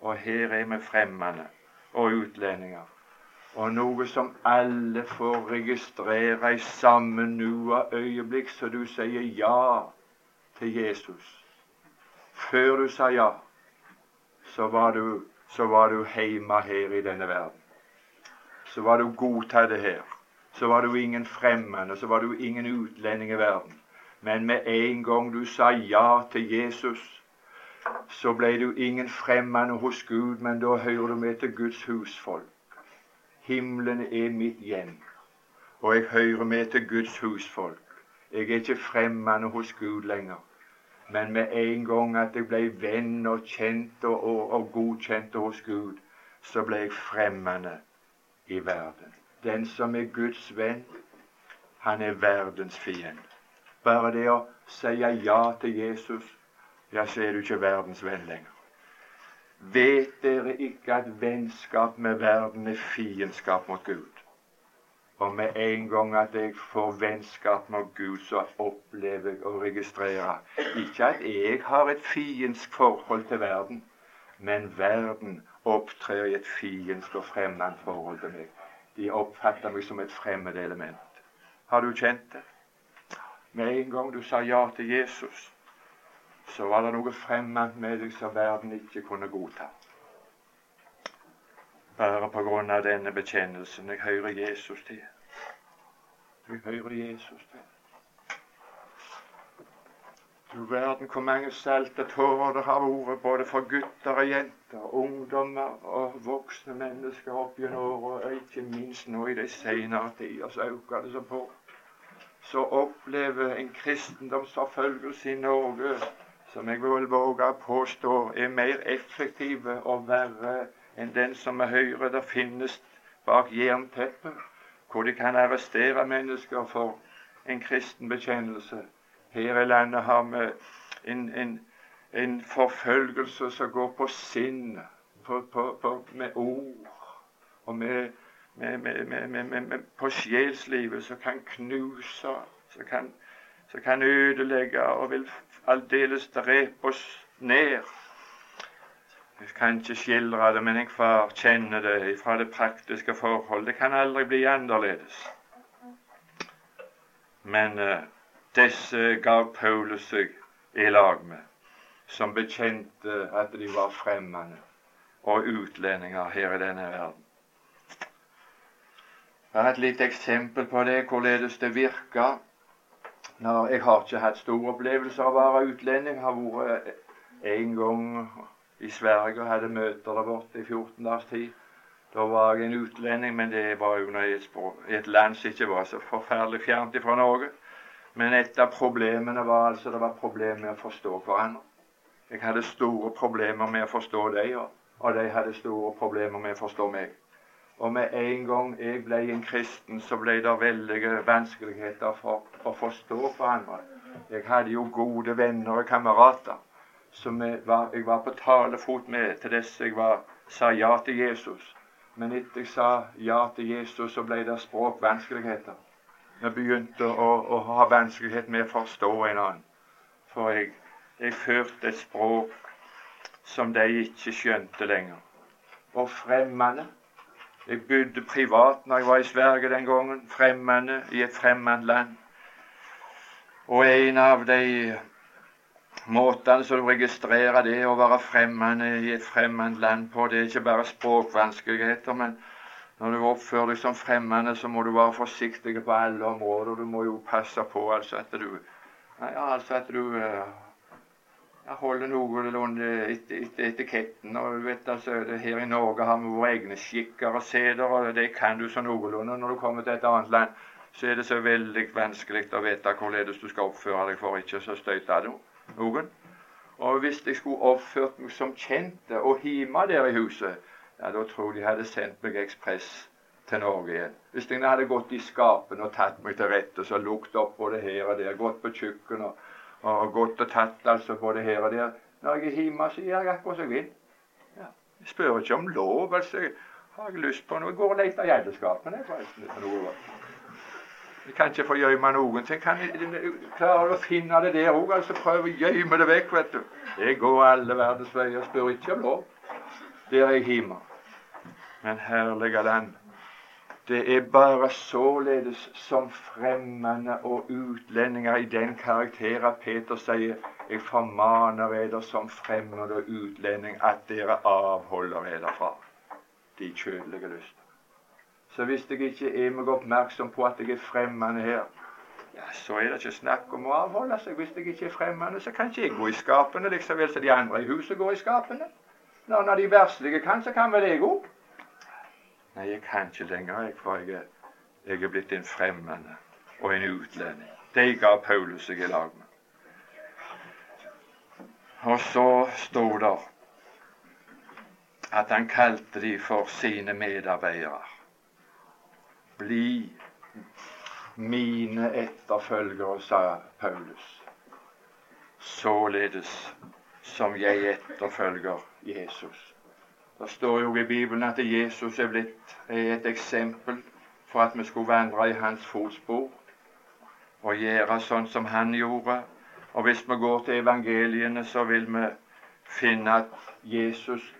Og her er vi fremmede og utlendinger. Og noe som alle får registrere i samme nu øyeblikk, så du sier ja til Jesus. Før du sa ja, så var du så var du hjemme her i denne verden. Så var du godtatt her. Så var du ingen fremmede, så var du ingen utlending i verden. Men med en gang du sa ja til Jesus, så ble du ingen fremmede hos Gud, men da hører du med til Guds husfolk. Himmelen er mitt hjem, og jeg hører med til Guds husfolk. Jeg er ikke fremmede hos Gud lenger. Men med en gang at jeg ble venn og kjent og, og, og godkjent hos Gud, så ble jeg fremmende i verden. Den som er Guds venn, han er verdens fiende. Bare det å si ja til Jesus, ja, så er du ikke verdens venn lenger. Vet dere ikke at vennskap med verden er fiendskap mot Gud? Og med en gang at jeg får vennskap med Gud, så opplever jeg å registrere ikke at jeg har et fiendsk forhold til verden, men verden opptrer i et fiendsk og fremmed forhold til meg. De oppfatter meg som et fremmed element. Har du kjent det? Med en gang du sa ja til Jesus, så var det noe fremmed med deg som verden ikke kunne godta. Bare på grunn av denne bekjennelsen. Jeg hører Jesus til. Jeg hører Jesus til. Du verden hvor mange salte tårer det har vært både for gutter og jenter, ungdommer og voksne mennesker opp gjennom året, og ikke minst nå i de senere tider, så øker det seg på. Så opplever en kristendomsforfølgelse i Norge som jeg vil våge å påstå er mer effektive og verre enn den som er høyere det finnes bak jernteppet, hvor de kan arrestere mennesker for en kristen bekjennelse her i landet har vi en, en, en forfølgelse som går på sinn, på, på, på, med ord og med, med, med, på sjelslivet, som kan knuse, som kan, kan ødelegge og vil aldeles drepe oss ned. Jeg kan ikke skildre det, men jeg får kjenner det fra det praktiske forhold. Det kan aldri bli annerledes. Men uh, disse gav Paulus seg i lag med, som bekjente at de var fremmede og utlendinger her i denne verden. Jeg har et lite eksempel på det, hvorledes det virker. Når jeg har ikke hatt store opplevelser av å være utlending. Jeg har vært en gang i Sverige og hadde møter der borte i 14 dagers tid. Da var jeg en utlending, men det var jo i et, et land som ikke var så forferdelig fjernt fra Norge. Men et av problemene var altså det var problemer med å forstå hverandre. Jeg hadde store problemer med å forstå dem, og de hadde store problemer med å forstå meg. Og med en gang jeg ble en kristen, så ble det veldige vanskeligheter for å forstå hverandre. Jeg hadde jo gode venner og kamerater som jeg var, jeg var på talefot med til dess jeg var, sa ja til Jesus. Men etter jeg sa ja til Jesus, så ble det språkvanskeligheter vi begynte å, å ha vanskelighet med å forstå en annen. For jeg, jeg førte et språk som de ikke skjønte lenger. Og fremmede. Jeg bodde privat når jeg var i Sverige den gangen. Fremmede i et fremmed land. Og en av de måtene som du registrerer det å være fremmede i et fremmed land på, det er ikke bare språkvanskeligheter, men når du oppfører deg som fremmede, så må du være forsiktig på alle områder. Du må jo passe på altså at du ja, altså at du uh, holder noenlunde etter, et, etiketten. og du vet altså, Her i Norge har vi våre egne skikker og seder, og det kan du så noenlunde. Når du kommer til et annet land, så er det så veldig vanskelig å vite hvorledes du skal oppføre deg for ikke å støte noen. Og hvis jeg skulle oppført meg som kjente og hjemme der i huset, ja, da tror de hadde sendt meg ekspress til Norge igjen. Hvis jeg hadde gått i skapene og tatt meg til rette, så lukta opp både her og der, gått på kjøkkenet og, og, gått og tatt altså både her og der Når jeg er hjemme, så gjør jeg akkurat som jeg vil. Ja. Jeg spør ikke om lov. altså. Har jeg lyst på noe? Går og leter i eldeskapene, forresten. Jeg kan ikke få gjemme noen ting. Kan klarer å finne det der òg? Altså prøv å gjemme det vekk, vet du. Jeg går alle verdens veier og spør ikke om lov. Der er jeg hjemme men herlige land. Det er bare således som fremmede og utlendinger i den karakter at Peter sier jeg formaner dere som fremmede og utlending at dere avholder dere fra de kjødelige lyster. Så hvis jeg ikke er meg oppmerksom på at jeg er fremmed her, ja, så er det ikke snakk om å avholde seg. Hvis jeg ikke er fremmed, så kan ikke jeg gå i skapene liksom vel som de andre i huset går i skapene. Når, når de verslige kan, så kan vel jeg òg. Nei, jeg kan ikke lenger, jeg, for jeg jeg er blitt en fremmed og en utlending. De ga Paulus seg i lag med. Og så sto det at han kalte de for sine medarbeidere. Bli mine etterfølgere, sa Paulus. Således som jeg etterfølger Jesus. Det står jo i Bibelen at Jesus er blitt et eksempel for at vi skulle vandre i hans fotspor og gjøre sånn som han gjorde. Og hvis vi går til evangeliene, så vil vi finne at Jesus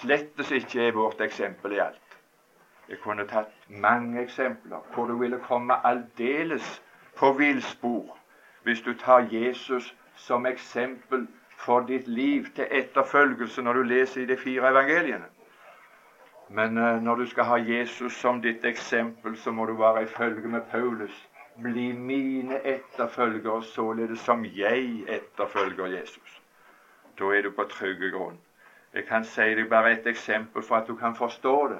slettes ikke er vårt eksempel i alt. Jeg kunne tatt mange eksempler hvor du ville komme aldeles på villspor hvis du tar Jesus som eksempel for ditt liv til etterfølgelse når du leser i de fire evangeliene. Men uh, når du skal ha Jesus som ditt eksempel, så må du være i følge med Paulus. Bli mine etterfølgere, således som jeg etterfølger Jesus. Da er du på trygg grunn. Jeg kan si deg bare et eksempel for at du kan forstå det.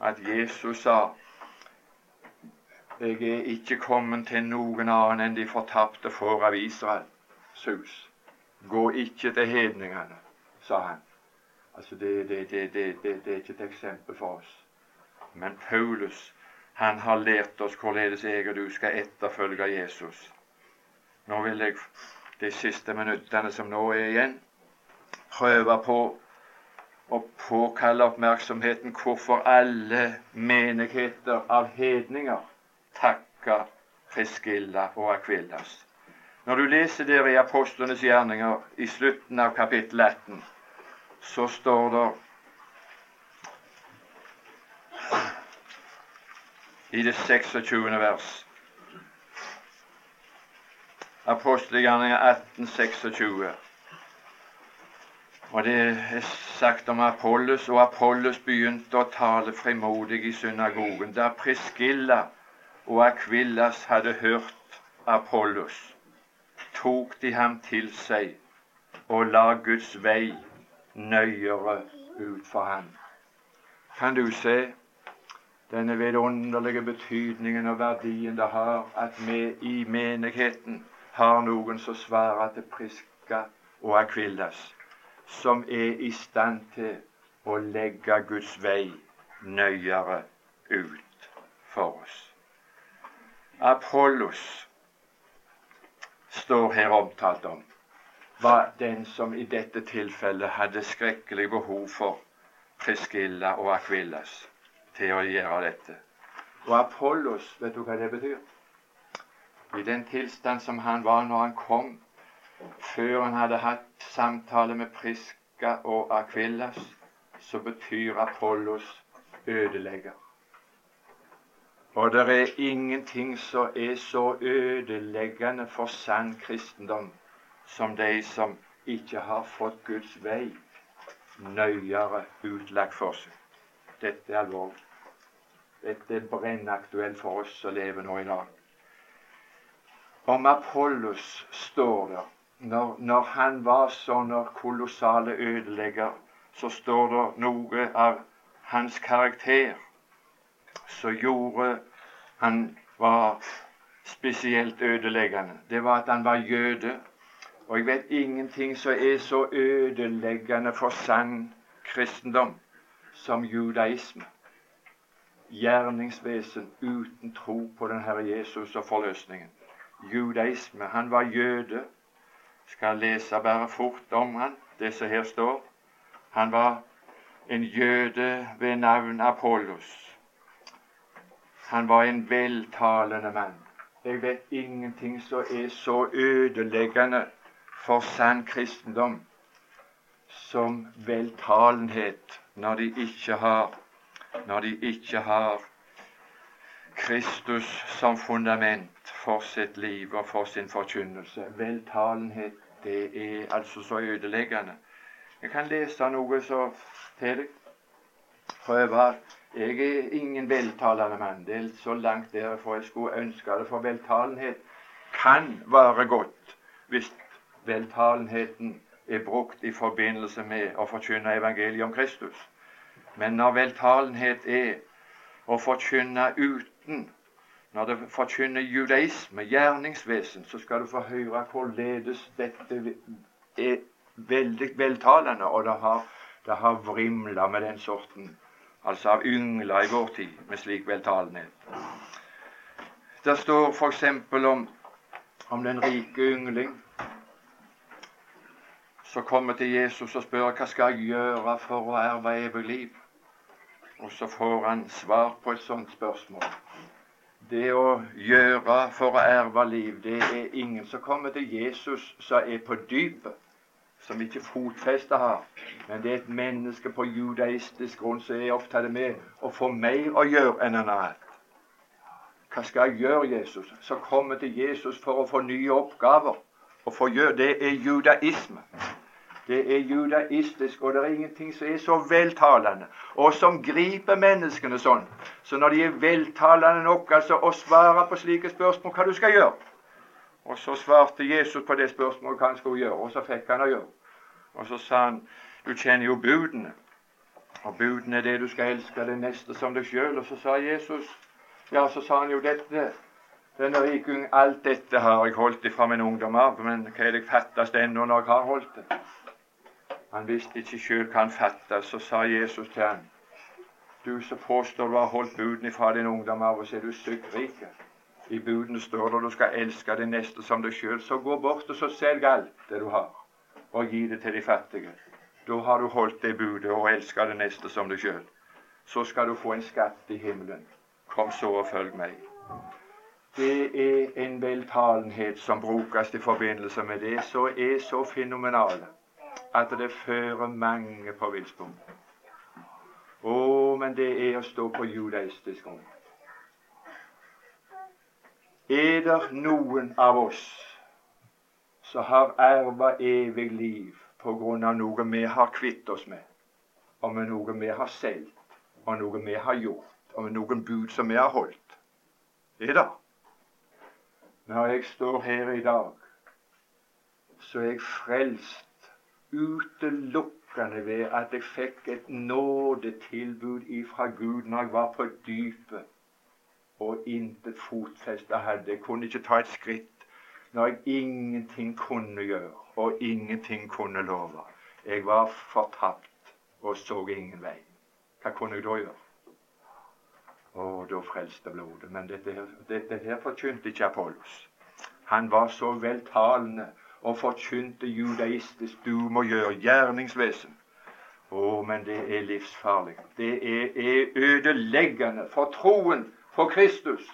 At Jesus sa jeg er ikke kommet til noen annen enn de fortapte får av Israels hus. Gå ikke til hedningene, sa han. Altså, det, det, det, det, er ikke et eksempel for oss. Men Paulus han har lært oss hvorledes jeg og du skal etterfølge Jesus. Nå vil jeg de siste minuttene som nå er igjen, prøve på å påkalle oppmerksomheten hvorfor alle menigheter av hedninger takker Priskilla og Akvillas. Når du leser der i apostlenes gjerninger i slutten av kapittel 18, så står det i det 26. vers Apostelgjerninga 18, 26. Og det er sagt om Apollos, og Apollos begynte å tale frimodig i synagogen. Da Priskilla og Akvillas hadde hørt Apollos, tok de ham til seg og la Guds vei nøyere ut for ham. Kan du se denne vidunderlige betydningen og verdien det har at vi i menigheten har noen som svarer til Priska og Akvillas, som er i stand til å legge Guds vei nøyere ut for oss. Apollos står her omtalt om var den som i dette tilfellet hadde skrekkelig behov for Priscilla og Akvillas til å gjøre dette. Og Apollos, vet du hva det betyr? I den tilstand som han var når han kom, før han hadde hatt samtale med Priska og Akvillas, så betyr Apollos ødelegger. Og det er ingenting som er så ødeleggende for sann kristendom som de som ikke har fått Guds vei nøyere utlagt for seg. Dette er alvorlig. Dette er brennaktuelt for oss som lever nå i dag. Om Apollos står det når, når han var sånne kolossale ødelegger, så står det noe av hans karakter som gjorde han var spesielt ødeleggende. Det var at han var jøde. Og jeg vet ingenting som er så ødeleggende for sann kristendom som judaisme. Gjerningsvesen uten tro på den Herre Jesus og forløsningen. Judaisme. Han var jøde. Skal lese bare fort om han, det som her står. Han var en jøde ved navn Apollos. Han var en veltalende mann. Jeg vet ingenting som er så ødeleggende for sann kristendom som veltalenhet når de ikke har når de ikke har Kristus som fundament for sitt liv og for sin forkynnelse. Veltalenhet, det er altså så ødeleggende. Jeg kan lese noe så til deg. Prøver. Jeg er ingen veltalende mann. Det er så langt derfor jeg skulle ønske det. For veltalenhet kan være godt hvis veltalenheten er brukt i forbindelse med å forkynne evangeliet om Kristus. Men når veltalenhet er å forkynne uten Når det forkynner judaisme, gjerningsvesen, så skal du få høre hvorledes dette er veldig veltalende. Og det har, har vrimla med den sorten, altså av yngler i vår tid, med slik veltalenhet. Det står f.eks. Om, om den rike yngling som kommer til Jesus og spør hva skal jeg gjøre for å erve evig liv. Og så får han svar på et sånt spørsmål. Det å gjøre for å erve liv, det er ingen som kommer til Jesus som er på dypet, som ikke fotfeste har. Men det er et menneske på judaistisk grunn som er opptatt med å få mer å gjøre enn en annen. Hva skal jeg gjøre, Jesus? Som kommer til Jesus for å få nye oppgaver. Og for Det er judaisme. Det er judaistisk, og det er ingenting som er så veltalende, og som griper menneskene sånn. Så når de er veltalende nok altså å svare på slike spørsmål hva du skal gjøre Og så svarte Jesus på det spørsmålet hva han skulle gjøre, og så fikk han å gjøre. Og så sa han du kjenner jo budene. Og budene er det du skal elske det neste som deg sjøl. Og så sa Jesus Ja, så sa han jo dette denne riking, alt dette har jeg holdt ifra min ungdom av, men hva er det fattest ennå når jeg har holdt det? Han visste ikke sjøl hva han fatta. Så sa Jesus til han, du som påstår du har holdt budene fra din ungdom av, og så er du sykt I budene står det du skal elske din neste som deg sjøl. Så gå bort og så selg alt det du har, og gi det til de fattige. Da har du holdt det budet og elska det neste som deg sjøl. Så skal du få en skatt i himmelen. Kom så og følg meg det er en veltalenhet som brukes i forbindelse med det, som er så fenomenale at det fører mange på villspor. Å, men det er å stå på judaistisk grunn. Er det noen av oss som har erva evig liv på grunn av noe vi har kvitt oss med, og med noe vi har solgt, og noe vi har gjort, og med noen bud som vi har holdt? Er det? Når jeg står her i dag, så er jeg frelst utelukkende ved at jeg fikk et nådetilbud ifra Gud når jeg var på dypet og intet fotfeste hadde. Jeg kunne ikke ta et skritt når jeg ingenting kunne gjøre og ingenting kunne love. Jeg var fortapt og så ingen vei. Hva kunne jeg da gjøre? Å, da frelste blodet. Men dette, dette her forkynte ikke Apollos. Han var så veltalende og forkynte judaistisk. Du må gjøre gjerningsvesen. Å, men det er livsfarlig. Det er, er ødeleggende for troen på Kristus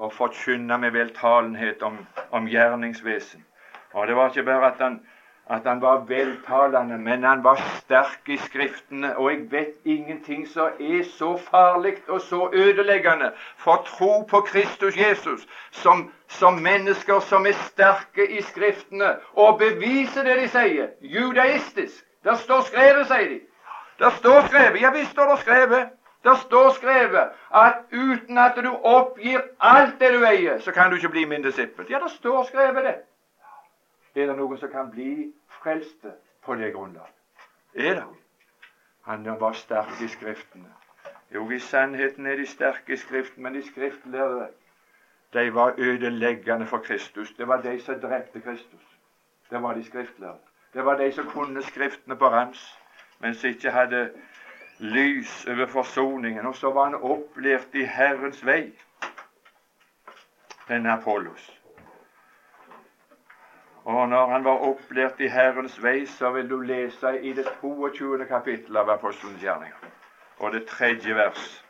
å forkynne med veltalenhet om, om gjerningsvesen. Og det var ikke bare at han at han var veltalende, men han var sterk i Skriftene. Og jeg vet ingenting som er så farlig og så ødeleggende for tro på Kristus Jesus som, som mennesker som er sterke i Skriftene og beviser det de sier, judaistisk. Der står skrevet, sier de. Der står skrevet. Ja visst står det skrevet. Der står skrevet at uten at du oppgir alt det du eier, så kan du ikke bli min disippel. Ja, det står skrevet, det. Er det noen som kan bli frelste på det grunnlaget? Er det? Han var sterk i Skriftene. Jo, i sannheten er de sterke i Skriften, men de skriftlærde de var ødeleggende for Kristus. Det var de som drepte Kristus. Det var de skriftlærde. Det var de som kunne Skriftene på rams, men som ikke hadde lys over forsoningen. Og så var han opplært i Herrens vei, denne Apollos. Og når han var opplært i Herrens vei, så vil du lese i det 22. kapittel av Apostelens gjerninger, og det tredje vers,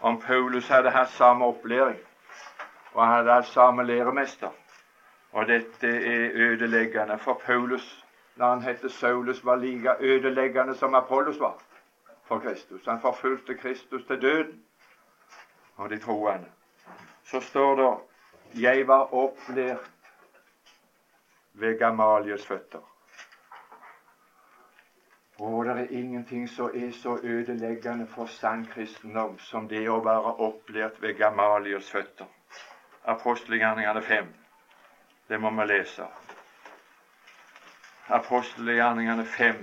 om Paulus hadde hatt samme opplæring og han hadde samme læremester. Og dette er ødeleggende, for Paulus, når han het Saulus, var like ødeleggende som Apollos var for Kristus. Han forfulgte Kristus til døden, og de troende. Så står det 'Jeg var opplært ved Gamaliels føtter. Og det er ingenting som er så ødeleggende for sann kristendom som det å være opplært ved Gamaliels føtter. Apostelgjerningene 5. Det må vi lese. Apostelgjerningene 5.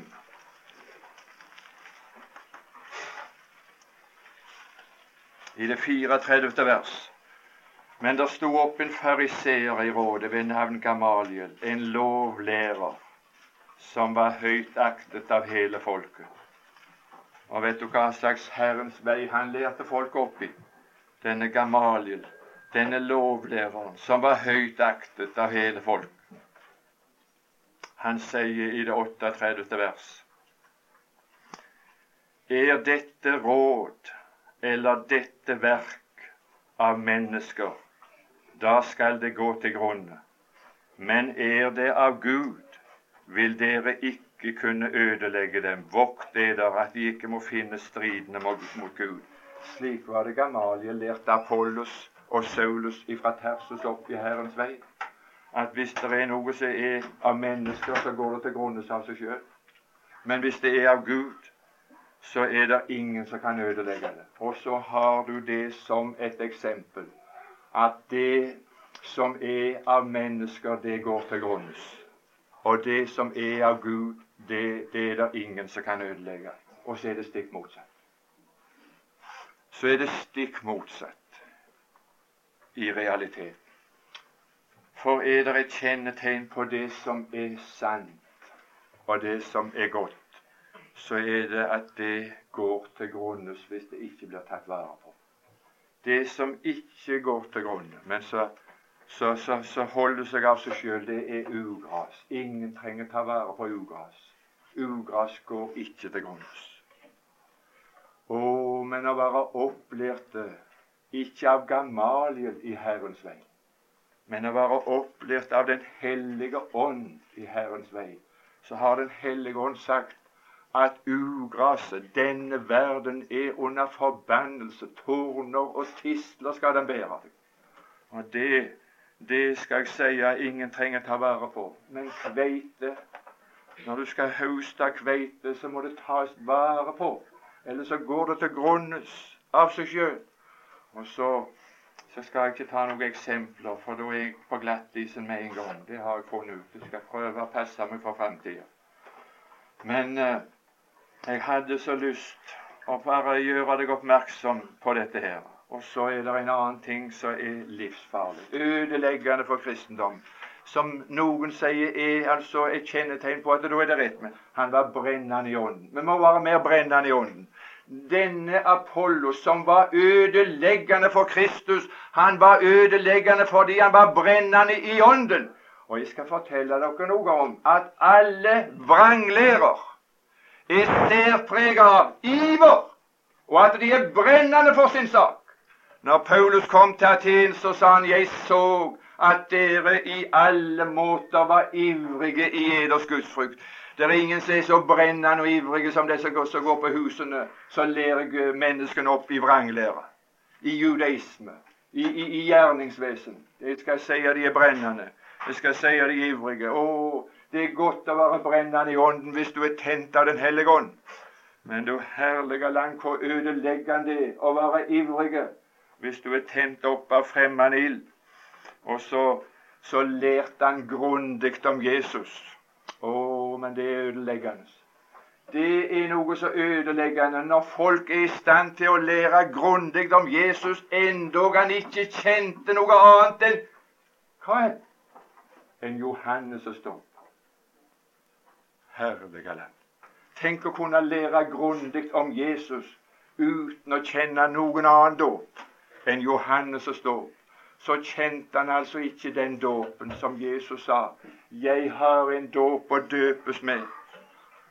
I det 34. vers. Men det sto opp en fariseer i rådet ved navn Gamaliel, en lovlærer som var høyt aktet av hele folket. Og vet du hva slags Herrens vei han lærte folk opp i? Denne Gamaliel, denne lovlæreren som var høyt aktet av hele folk. Han sier i det 38. vers Er dette råd eller dette verk av mennesker da skal det gå til grunne. Men er det av Gud, vil dere ikke kunne ødelegge dem. Vokt dere at de ikke må finne stridende mot Gud. Slik var det Gamaliel lærte Apollos og Saulus ifra Tersus opp i Herrens vei. at hvis det er noe som er av mennesker, så går det til grunnes av seg sjøl. Men hvis det er av Gud, så er det ingen som kan ødelegge det. Og så har du det som et eksempel, at det som er av mennesker, det går til grunnes. Og det som er av Gud, det, det er det ingen som kan ødelegge. Og så er det stikk motsatt. Så er det stikk motsatt i realiteten. For er det et kjennetegn på det som er sant, og det som er godt, så er det at det går til grunnes hvis det ikke blir tatt vare på. Det som ikke går til grunne, men så, så, så, så holder seg av seg sjøl, det er ugras. Ingen trenger ta vare på ugras. Ugras går ikke til grunnes. Å, men å være opplærte, ikke av Gamaliel i Herrens vei, men å være opplært av Den hellige ånd i Herrens vei, så har Den hellige ånd sagt at ugraset, denne verden, er under forbannelse. Torner og tisler skal den bære. Og det, det skal jeg si ingen trenger ta vare på. Men kveite Når du skal høste kveite, så må det tas vare på. Eller så går det til grunnes av seg sjøl. Og så så skal jeg ikke ta noen eksempler, for da er jeg på glattisen med en gang. Det har jeg funnet ut. Jeg skal prøve å passe meg for framtida. Men eh, jeg hadde så lyst å bare gjøre deg oppmerksom på dette her. Og så er det en annen ting som er livsfarlig, ødeleggende for kristendom. Som noen sier er altså et kjennetegn på at da er det rett med. Han var brennende i ånden. Vi må være mer brennende i ånden denne Apollo, som var ødeleggende for Kristus, han var ødeleggende fordi han var brennende i ånden. Og jeg skal fortelle dere noe om at alle vranglærer er særpreget av iver, og at de er brennende for sin sak. Når Paulus kom til Aten, så sa han, 'Jeg så at dere i alle måter var ivrige i eders gudsfrykt'. Det er ingen som er så brennende og ivrige som de som går, på husene, som lærer menneskene opp i vranglære, i judaisme, i, i, i gjerningsvesen. Jeg skal si at de er brennende. Jeg skal si at de er ivrige. Å, det er godt å være brennende i ånden hvis du er tent av Den hellige ånd. Men du herlige land, hvor ødeleggende det er å være ivrige hvis du er tent opp av fremmed ild. Og så, så lærte han grundig om Jesus. Å, men det er ødeleggende. Det er noe så ødeleggende når folk er i stand til å lære grundig om Jesus, endog han ikke kjente noe annet enn hva er enn Johannes og står Herlige land. Tenk å kunne lære grundig om Jesus uten å kjenne noen annen dåp enn Johannes og står så kjente han altså ikke den dåpen som Jesus sa. 'Jeg har en dåp å døpes med',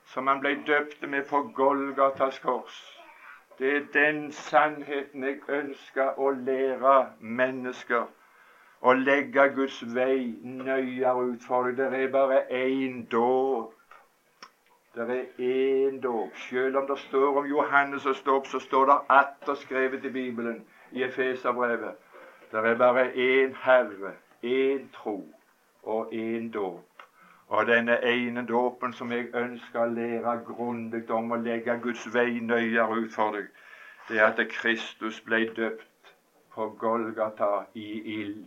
som han ble døpt med på Golgatas kors. Det er den sannheten jeg ønsker å lære mennesker. Å legge Guds vei nøyere ut for deg. Det er bare én dåp. Det er én dåp. Selv om det står om Johannes' dåp, så står det atter skrevet i Bibelen, i Efeserbrevet det er bare én Herre, én tro og én dåp. Og denne ene dåpen som jeg ønsker å lære grundig om å legge Guds vei nøyere ut for deg, det er at Kristus ble døpt på Golgata i ild.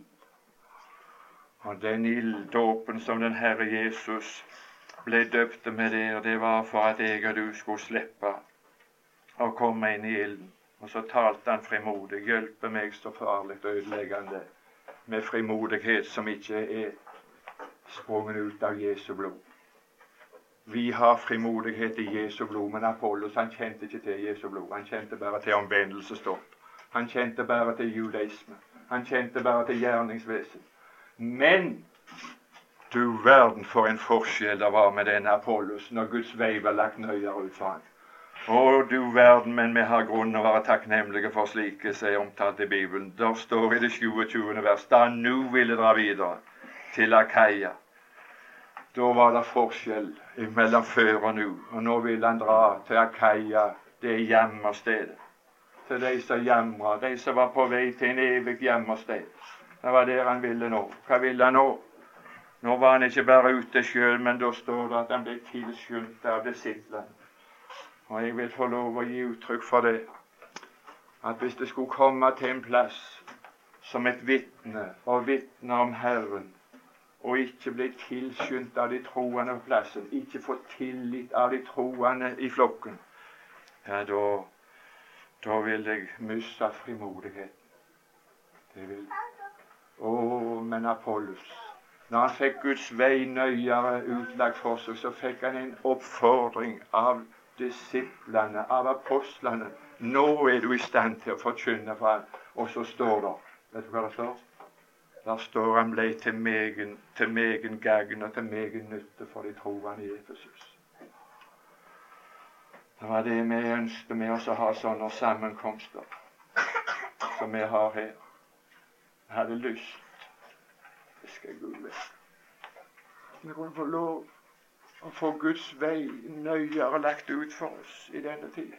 Og den ilddåpen som den Herre Jesus ble døpt med der, det var for at jeg og du skulle slippe å komme inn i ilden. Og så talte han frimodig. Hjelpe meg så farlig og ødeleggende med frimodighet som ikke er sprunget ut av Jesu blod. Vi har frimodighet i Jesu blod, men Apollos han kjente ikke til Jesu blod. Han kjente bare til omvendelsesstopp. Han kjente bare til judaisme. Han kjente bare til gjerningsvesen. Men du verden for en forskjell det var med denne Apollos når Guds vei var lagt nøyere ut for ham. Å, du verden, men vi har grunn å være takknemlige for slike som er omtalt i Bibelen. Der står i det 27. vers da nå ville dra videre til Akaia. Da var det forskjell mellom før og nå. Og nå vil han dra til Akaia, det jammerstedet. Til de som jamra, de som var på vei til en evig jammersted. Det var der han ville nå. Hva ville han nå? Nå var han ikke bare ute sjøl, men da står det at han ble tilskyndt av disiplene. Og jeg vil få lov å gi uttrykk for det, at hvis det skulle komme til en plass som et vitne og vitne om Herren, og ikke bli tilskyndt av de troende på plassen, ikke få tillit av de troende i flokken, ja, da, da vil jeg miste frimodigheten. Det vil Å, men Apollos når han fikk Guds vei nøyere utlagt for seg, så fikk han en oppfordring av disiplene, av apostlene. Nå er du i stand til å forkynne for ham. Og så står det Vet du hva det står? Der står han ble til megen, gagn og til megen nytte for de troende i Efesus. Det var det vi ønsket med oss å ha sånne sammenkomster som vi har her. Jeg hadde lyst det skal jeg vite. Vi kunne få lov å få Guds vei nøyere lagt ut for oss i denne tid.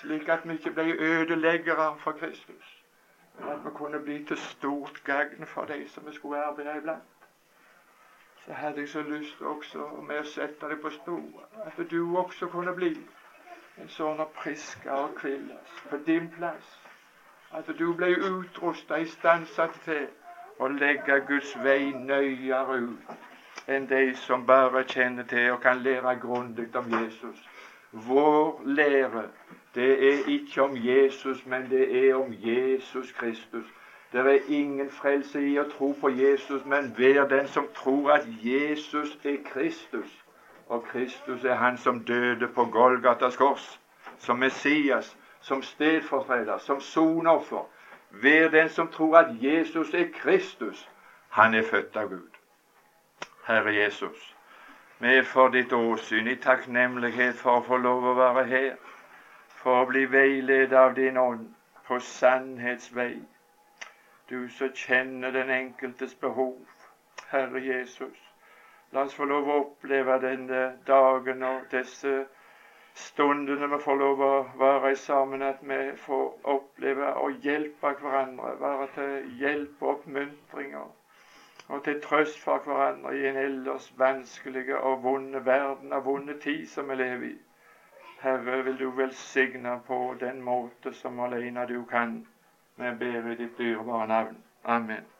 Slik at vi ikke ble ødeleggere for Kristus, men at vi kunne bli til stort gagn for de som vi skulle arbeide iblant. Så hadde jeg så lyst også med å sette deg på sporet, at du også kunne bli en sånn priska og kvilles på din plass. At du ble utrusta, istandsatt til å legge Guds vei nøyere ut enn de som bare kjenner til og kan lære grundig om Jesus. Vår lære, det er ikke om Jesus, men det er om Jesus Kristus. Det er ingen frelse i å tro på Jesus, men hver den som tror at Jesus er Kristus. Og Kristus er han som døde på Golgatas kors, som Messias, som stedfortreder, som sonoffer ved den som tror at Jesus er Kristus. Han er født av Gud. Herre Jesus, vi er for ditt åsyn i takknemlighet for å få lov å være her, for å bli veiledet av din ånd på sannhetsvei. Du som kjenner den enkeltes behov, Herre Jesus. La oss få lov å oppleve denne dagen og disse stundene vi får lov å være sammen, at vi får oppleve å hjelpe hverandre, være til hjelp og oppmuntringer og til trøst for hverandre i en ellers vanskelig og vonde verden og vonde tid som vi lever i. Herre, vil du velsigne på den måte som alene du kan. Vi ber i ditt dyrebare navn. Amen.